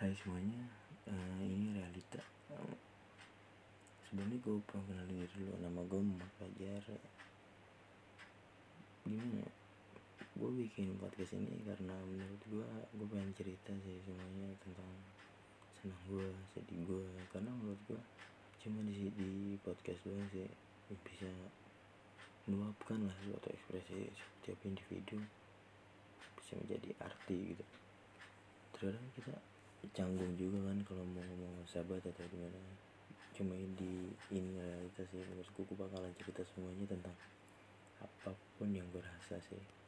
Hai semuanya, uh, ini realita. Um, Sebelumnya gue pengen kenalin diri dulu, nama gue Muhammad Fajar. Gimana? Gue bikin podcast ini karena menurut gue, gue pengen cerita sih semuanya tentang senang gue, sedih gue. Karena menurut gue, cuma di, di podcast doang sih bisa meluapkan lah suatu ekspresi setiap individu bisa menjadi arti gitu terkadang kita canggung juga kan kalau mau ngomong sahabat atau gimana. Cuma di ini realitas sih menurutku gue bakalan cerita semuanya tentang apa pun yang gue rasa sih